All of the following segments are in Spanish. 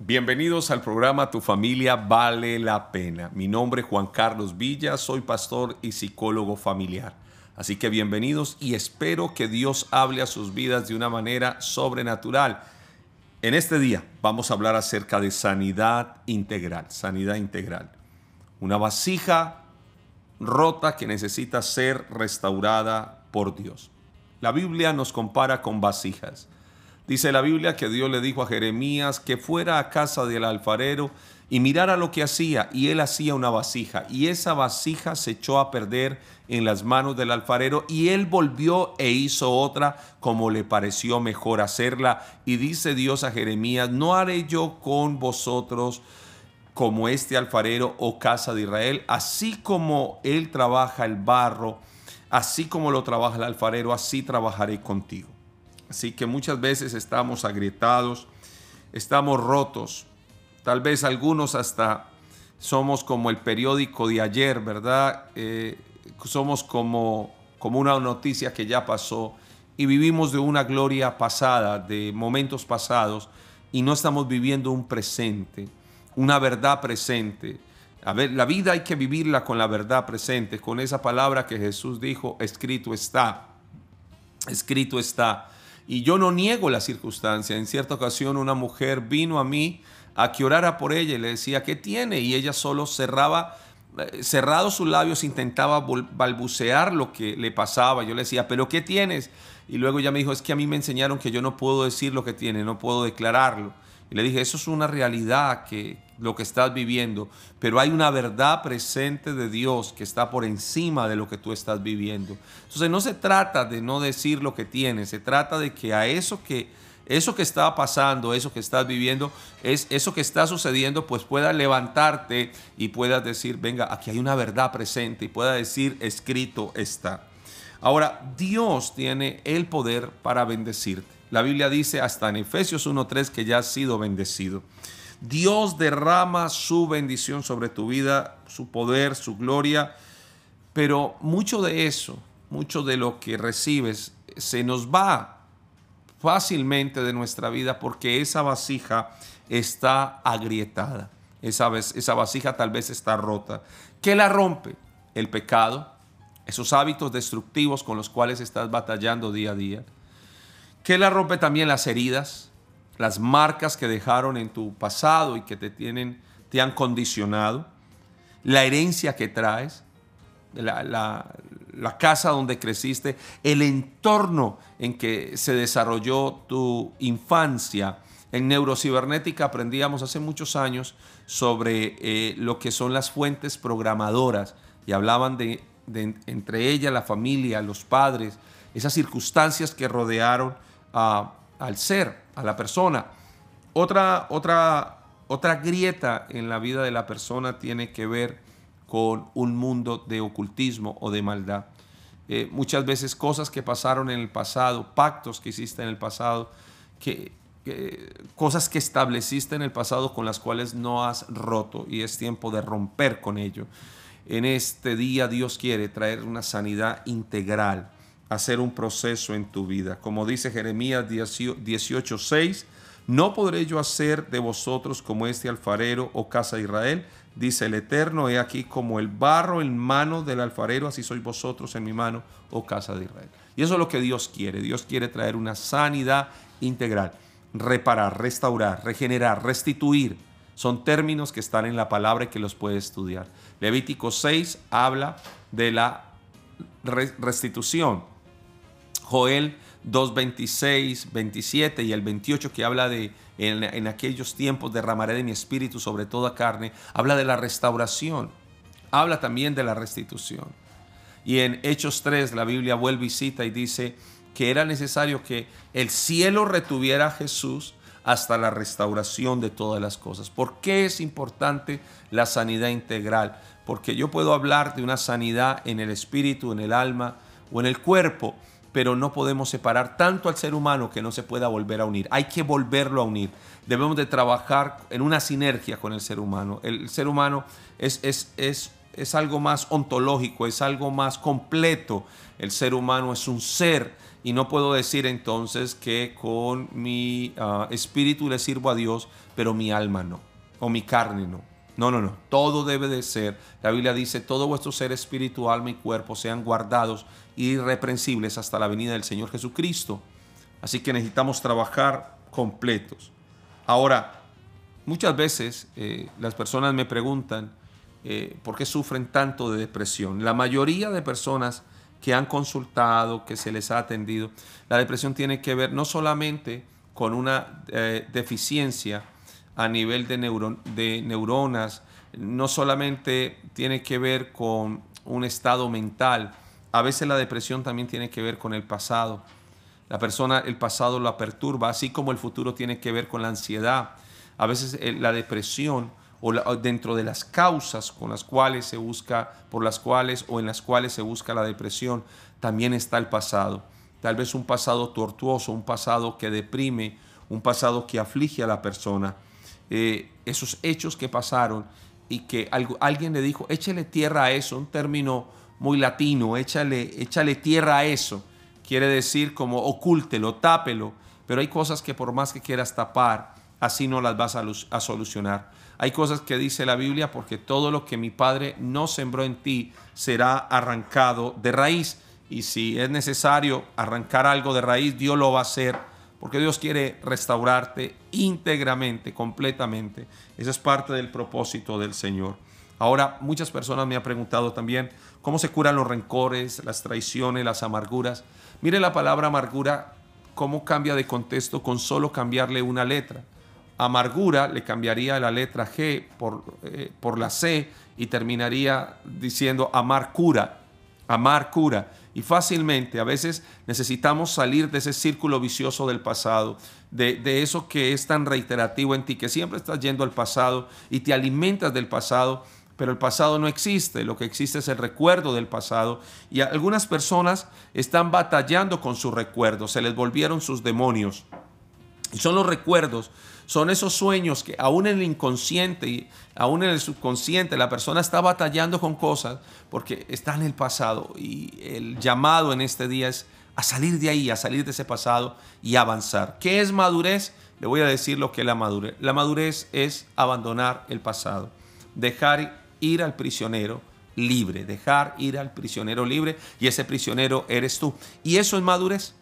Bienvenidos al programa Tu familia vale la pena. Mi nombre es Juan Carlos Villa, soy pastor y psicólogo familiar. Así que bienvenidos y espero que Dios hable a sus vidas de una manera sobrenatural. En este día vamos a hablar acerca de sanidad integral, sanidad integral. Una vasija rota que necesita ser restaurada por Dios. La Biblia nos compara con vasijas. Dice la Biblia que Dios le dijo a Jeremías que fuera a casa del alfarero y mirara lo que hacía, y él hacía una vasija, y esa vasija se echó a perder en las manos del alfarero, y él volvió e hizo otra como le pareció mejor hacerla, y dice Dios a Jeremías, no haré yo con vosotros como este alfarero o casa de Israel, así como él trabaja el barro, así como lo trabaja el alfarero, así trabajaré contigo. Así que muchas veces estamos agrietados, estamos rotos. Tal vez algunos hasta somos como el periódico de ayer, ¿verdad? Eh, somos como, como una noticia que ya pasó y vivimos de una gloria pasada, de momentos pasados, y no estamos viviendo un presente, una verdad presente. A ver, la vida hay que vivirla con la verdad presente, con esa palabra que Jesús dijo, escrito está, escrito está. Y yo no niego la circunstancia. En cierta ocasión una mujer vino a mí a que orara por ella y le decía, ¿qué tiene? Y ella solo cerraba, eh, cerrado sus labios, intentaba balbucear lo que le pasaba. Yo le decía, ¿pero qué tienes? Y luego ella me dijo, es que a mí me enseñaron que yo no puedo decir lo que tiene, no puedo declararlo. Y le dije, eso es una realidad que lo que estás viviendo, pero hay una verdad presente de Dios que está por encima de lo que tú estás viviendo. Entonces no se trata de no decir lo que tienes, se trata de que a eso que eso que está pasando, eso que estás viviendo, es eso que está sucediendo, pues puedas levantarte y puedas decir, venga, aquí hay una verdad presente y pueda decir, escrito está. Ahora, Dios tiene el poder para bendecirte. La Biblia dice hasta en Efesios 1.3 que ya has sido bendecido. Dios derrama su bendición sobre tu vida, su poder, su gloria, pero mucho de eso, mucho de lo que recibes, se nos va fácilmente de nuestra vida porque esa vasija está agrietada. Esa, esa vasija tal vez está rota. ¿Qué la rompe? El pecado, esos hábitos destructivos con los cuales estás batallando día a día. ¿Qué la rompe también las heridas? las marcas que dejaron en tu pasado y que te tienen, te han condicionado, la herencia que traes, la, casa donde creciste, el entorno en que se desarrolló tu infancia. En neurocibernética aprendíamos hace muchos años sobre eh, lo que son las fuentes programadoras y hablaban de, entre ellas la familia, los padres, esas circunstancias que rodearon al ser a la persona. Otra, otra, otra grieta en la vida de la persona tiene que ver con un mundo de ocultismo o de maldad. Eh, muchas veces cosas que pasaron en el pasado, pactos que hiciste en el pasado, que, cosas que estableciste en el pasado con las cuales no has roto y es tiempo de romper con ello. En este día Dios quiere traer una sanidad integral hacer un proceso en tu vida. Como dice Jeremías 18:6, no podré yo hacer de vosotros como este alfarero o casa de Israel, dice el Eterno, he aquí como el barro en mano del alfarero, así sois vosotros en mi mano, o casa de Israel. Y eso es lo que Dios quiere. Dios quiere traer una sanidad integral, reparar, restaurar, regenerar, restituir. Son términos que están en la palabra y que los puede estudiar. Levítico 6 habla de la restitución Joel 2, 26, 27 y el 28 que habla de en, aquellos tiempos derramaré de mi espíritu sobre toda carne, habla de la restauración, habla también de la restitución. Y en Hechos 3 la Biblia vuelve y cita y dice que era necesario que el cielo retuviera a Jesús hasta la restauración de todas las cosas. ¿Por qué es importante la sanidad integral? Porque yo puedo hablar de una sanidad en el espíritu, en el alma o en el cuerpo, pero no podemos separar tanto al ser humano que no se pueda volver a unir. Hay que volverlo a unir. Debemos de trabajar en una sinergia con el ser humano. El ser humano es, es, es, es algo más ontológico, es algo más completo. El ser humano es un ser y no puedo decir entonces que con mi ah, espíritu le sirvo a Dios, pero mi alma no, o mi carne no. No, no, no. Todo debe de ser. La Biblia dice, todo vuestro ser espíritu, alma y cuerpo sean guardados irreprensibles hasta la venida del Señor Jesucristo. Así que necesitamos trabajar completos. Ahora, muchas veces eh, las personas me preguntan eh, por qué sufren tanto de depresión. La mayoría de personas que han consultado, que se les ha atendido. La depresión tiene que ver no solamente con una eh, deficiencia a nivel de, neuronas, no solamente tiene que ver con un estado mental, a veces la depresión también tiene que ver con el pasado. La persona, el pasado la perturba, así como el futuro tiene que ver con la ansiedad. A veces eh, la depresión o, dentro de las causas con las cuales se busca, por las cuales o en las cuales se busca la depresión, también está el pasado. Tal vez un pasado tortuoso, un pasado que deprime, un pasado que aflige a la persona. Eh, esos hechos que pasaron y que alguien le dijo, échale tierra a eso, un término muy latino, échale, échale tierra a eso. Quiere decir como ocúltelo, tápelo, pero hay cosas que por más que quieras tapar, así no las vas a solucionar. Hay cosas que dice la Biblia porque todo lo que mi Padre no sembró en ti será arrancado de raíz. Y si es necesario arrancar algo de raíz, Dios lo va a hacer porque Dios quiere restaurarte íntegramente, completamente. Esa es parte del propósito del Señor. Ahora, muchas personas me han preguntado también cómo se curan los rencores, las traiciones, las amarguras. Mire la palabra amargura, cómo cambia de contexto con solo cambiarle una letra amargura le cambiaría la letra G por, eh, por la C y terminaría diciendo amar cura, amar cura. Y fácilmente a veces necesitamos salir de ese círculo vicioso del pasado, de, de, eso que es tan reiterativo en ti, que siempre estás yendo al pasado y te alimentas del pasado, pero el pasado no existe, lo que existe es el recuerdo del pasado. Y algunas personas están batallando con sus recuerdos, se les volvieron sus demonios. Y son los recuerdos son esos sueños que aún en el inconsciente y aún en el subconsciente la persona está batallando con cosas porque está en el pasado y el llamado en este día es a salir de ahí, a salir de ese pasado y avanzar. ¿Qué es madurez? Le voy a decir lo que es la madurez. La madurez es abandonar el pasado, dejar ir al prisionero libre, dejar ir al prisionero libre y ese prisionero eres tú. Y eso es madurez.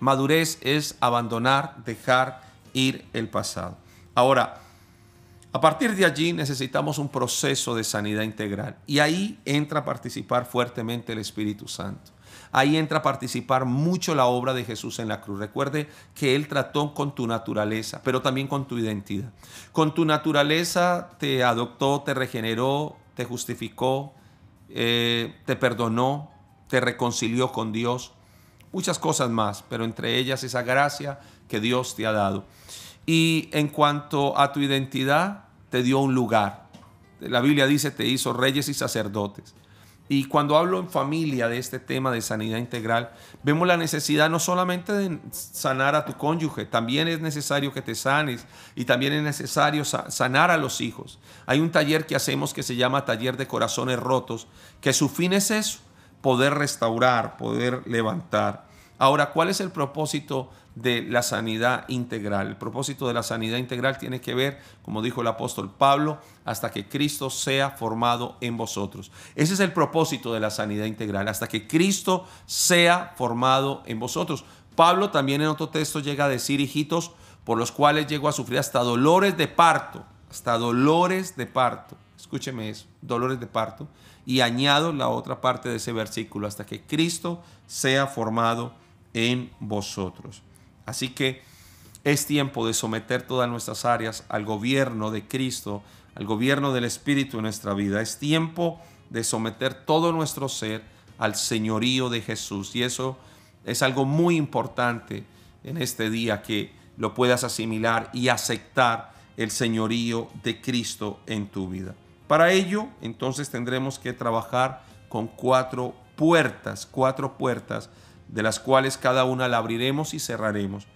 Madurez es abandonar, dejar ir el pasado. Ahora, a partir de allí necesitamos un proceso de sanidad integral y ahí entra a participar fuertemente el Espíritu Santo. Ahí entra a participar mucho la obra de Jesús en la cruz. Recuerde que Él trató con tu naturaleza, pero también con tu identidad. Con tu naturaleza te adoptó, te regeneró, te justificó, eh, te perdonó, te reconcilió con Dios. Muchas cosas más, pero entre ellas esa gracia que Dios te ha dado. Y en cuanto a tu identidad, te dio un lugar. La Biblia dice, te hizo reyes y sacerdotes. Y cuando hablo en familia de este tema de sanidad integral, vemos la necesidad no solamente de sanar a tu cónyuge, también es necesario que te sanes y también es necesario sanar a los hijos. Hay un taller que hacemos que se llama Taller de Corazones Rotos, que su fin es eso, poder restaurar, poder levantar. Ahora, ¿cuál es el propósito de la sanidad integral. El propósito de la sanidad integral tiene que ver, como dijo el apóstol Pablo, hasta que Cristo sea formado en vosotros. Ese es el propósito de la sanidad integral, hasta que Cristo sea formado en vosotros. Pablo también en otro texto llega a decir, hijitos, por los cuales llego a sufrir hasta dolores de parto, hasta dolores de parto. Escúcheme eso, dolores de parto. Y añado la otra parte de ese versículo, hasta que Cristo sea formado en vosotros. Así que es tiempo de someter todas nuestras áreas al gobierno de Cristo, al gobierno del Espíritu en nuestra vida. Es tiempo de someter todo nuestro ser al señorío de Jesús. Y eso es algo muy importante en este día que lo puedas asimilar y aceptar el señorío de Cristo en tu vida. Para ello, entonces tendremos que trabajar con cuatro puertas, cuatro puertas de las cuales cada una la abriremos y cerraremos.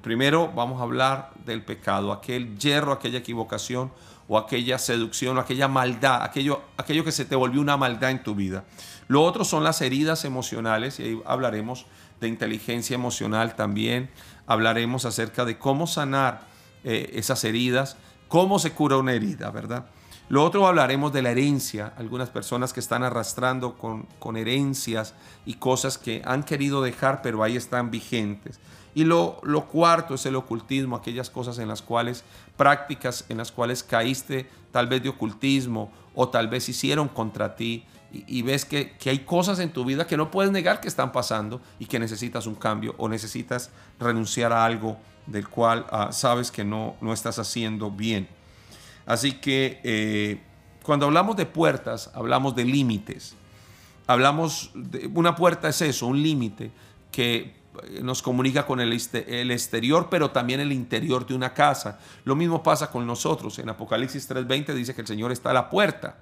Primero vamos a hablar del pecado, aquel hierro, aquella equivocación o aquella seducción o aquella maldad, aquello, aquello que se te volvió una maldad en tu vida. Lo otro son las heridas emocionales y ahí hablaremos de inteligencia emocional también. Hablaremos acerca de cómo sanar eh, esas heridas, cómo se cura una herida, ¿verdad? Lo otro hablaremos de la herencia, algunas personas que están arrastrando con, con herencias y cosas que han querido dejar pero ahí están vigentes. Y lo, lo, cuarto es el ocultismo, aquellas cosas en las cuales, prácticas en las cuales caíste tal vez de ocultismo o tal vez hicieron contra ti y, ves que, que, hay cosas en tu vida que no puedes negar que están pasando y que necesitas un cambio o necesitas renunciar a algo del cual ah, sabes que no, no estás haciendo bien. Así que eh, cuando hablamos de puertas, hablamos de límites. Hablamos de una puerta es eso, un límite que eh, nos comunica con el, el, exterior, pero también el interior de una casa. Lo mismo pasa con nosotros. En Apocalipsis 3:20 dice que el Señor está a la puerta.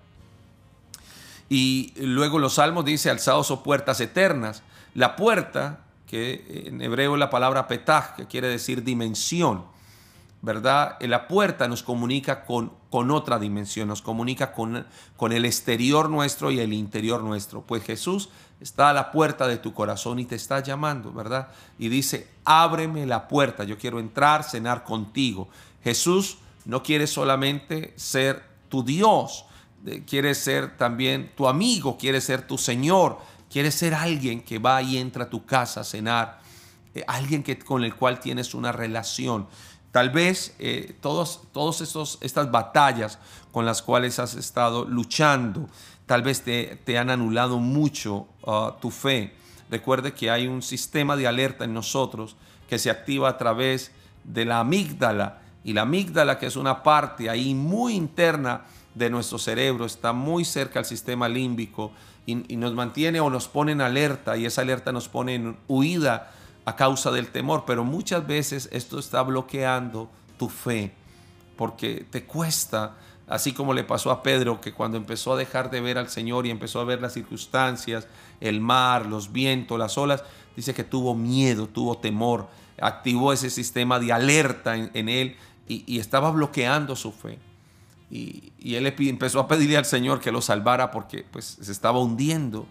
Y luego los salmos dice, alzados o puertas eternas. La puerta, que en hebreo es la palabra petah, que quiere decir dimensión, ¿verdad? La puerta nos comunica con, con otra dimensión, nos comunica con, con el exterior nuestro y el interior nuestro. Pues Jesús está a la puerta de tu corazón y te está llamando, ¿verdad? Y dice, ábreme la puerta, yo quiero entrar, cenar contigo. Jesús no quiere solamente ser tu Dios, quiere ser también tu amigo, quiere ser tu Señor, quiere ser alguien que va y entra a tu casa a cenar, eh, alguien que, con el cual tienes una relación. Tal vez eh, todas todos estas batallas con las cuales has estado luchando, tal vez te, te han anulado mucho uh, tu fe. Recuerde que hay un sistema de alerta en nosotros que se activa a través de la amígdala. Y la amígdala, que es una parte ahí muy interna de nuestro cerebro, está muy cerca al sistema límbico y, nos mantiene o nos pone en alerta y esa alerta nos pone en huida a causa del temor, pero muchas veces esto está bloqueando tu fe porque te cuesta, así como le pasó a Pedro que cuando empezó a dejar de ver al Señor y empezó a ver las circunstancias, el mar, los vientos, las olas, dice que tuvo miedo, tuvo temor, activó ese sistema de alerta en, él y, estaba bloqueando su fe. Y, él empezó a pedirle al Señor que lo salvara porque pues se estaba hundiendo.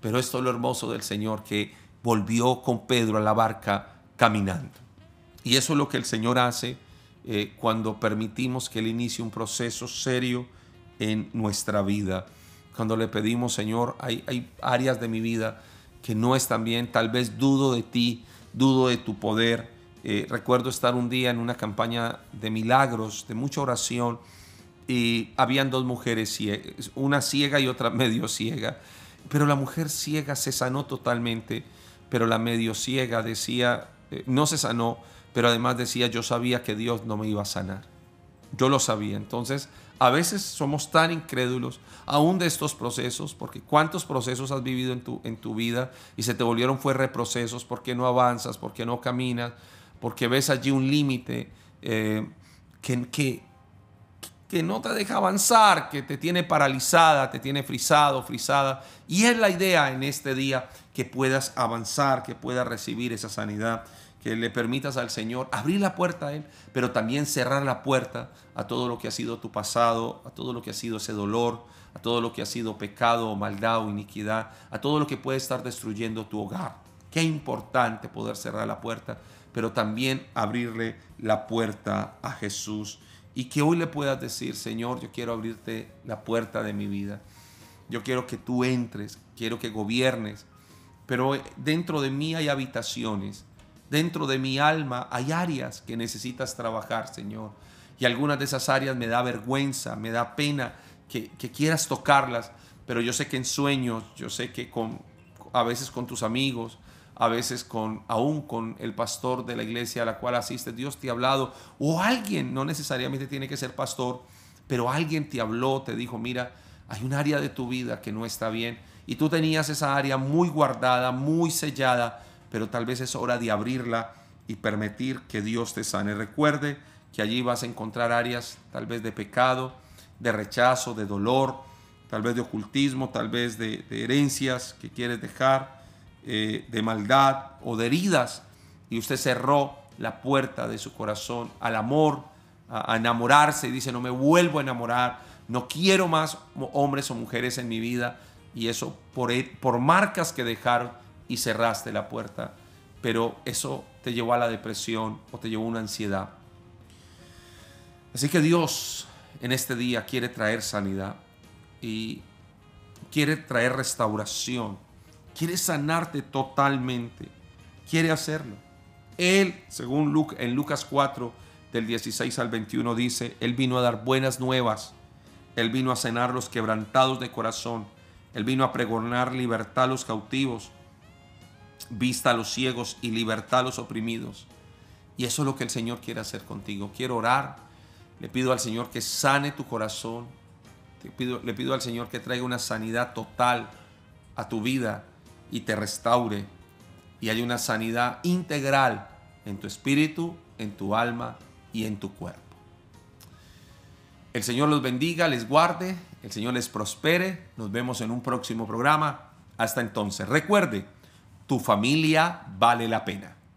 Pero esto es lo hermoso del Señor, que volvió con Pedro a la barca caminando. Y eso es lo que el Señor hace eh, cuando permitimos que Él inicie un proceso serio en nuestra vida. Cuando le pedimos, Señor, hay, hay áreas de mi vida que no están bien, tal vez dudo de ti, dudo de tu poder. Eh, recuerdo estar un día en una campaña de milagros, de mucha oración, y habían dos mujeres una ciega y otra medio ciega. Pero la mujer ciega se sanó totalmente, pero la medio ciega decía, eh, no se sanó, pero además decía, yo sabía que Dios no me iba a sanar. Yo lo sabía. Entonces, a veces somos tan incrédulos aún de estos procesos, porque cuántos procesos has vivido en tu, en tu vida y se te volvieron fue reprocesos, porque no avanzas, porque no caminas, porque ves allí un límite eh, que, que no te deja avanzar, que te tiene paralizada, te tiene frisado, frisada. Y es la idea en este día que puedas avanzar, que puedas recibir esa sanidad, que le permitas al Señor abrir la puerta a Él, pero también cerrar la puerta a todo lo que ha sido tu pasado, a todo lo que ha sido ese dolor, a todo lo que ha sido pecado maldad o iniquidad, a todo lo que puede estar destruyendo tu hogar. Qué importante poder cerrar la puerta, pero también abrirle la puerta a Jesús y que hoy le puedas decir, Señor, yo quiero abrirte la puerta de mi vida. Yo quiero que tú entres, quiero que gobiernes, pero dentro de mí hay habitaciones, dentro de mi alma hay áreas que necesitas trabajar, Señor. Y algunas de esas áreas me da vergüenza, me da pena que, quieras tocarlas, pero yo sé que en sueños, yo sé que a veces con tus amigos, a veces con aún con el pastor de la iglesia a la cual asistes, Dios te ha hablado, o alguien, no necesariamente tiene que ser pastor, pero alguien te habló, te dijo, mira, hay un área de tu vida que no está bien, y tú tenías esa área muy guardada, muy sellada, pero tal vez es hora de abrirla y permitir que Dios te sane. Recuerde que allí vas a encontrar áreas tal vez de pecado, de rechazo, de dolor, tal vez de ocultismo, tal vez de, de herencias que quieres dejar eh, de maldad o de heridas y usted cerró la puerta de su corazón al amor, a, enamorarse y dice, no me vuelvo a enamorar, no quiero más hombres o mujeres en mi vida y eso por, por marcas que dejaron y cerraste la puerta, pero eso te llevó a la depresión o te llevó a una ansiedad. Así que Dios en este día quiere traer sanidad y quiere traer restauración, quiere sanarte totalmente, quiere hacerlo. Él, según Luke, en Lucas 4, del 16 al 21, dice, Él vino a dar buenas nuevas, Él vino a cenar los quebrantados de corazón, Él vino a pregonar libertad a los cautivos, vista a los ciegos y libertad a los oprimidos. Y eso es lo que el Señor quiere hacer contigo. Quiero orar, le pido al Señor que sane tu corazón, pido, le pido al Señor que traiga una sanidad total a tu vida y te restaure y haya una sanidad integral en tu espíritu, en tu alma y en tu cuerpo. El Señor los bendiga, les guarde, el Señor les prospere. Nos vemos en un próximo programa. Hasta entonces, recuerde, tu familia vale la pena.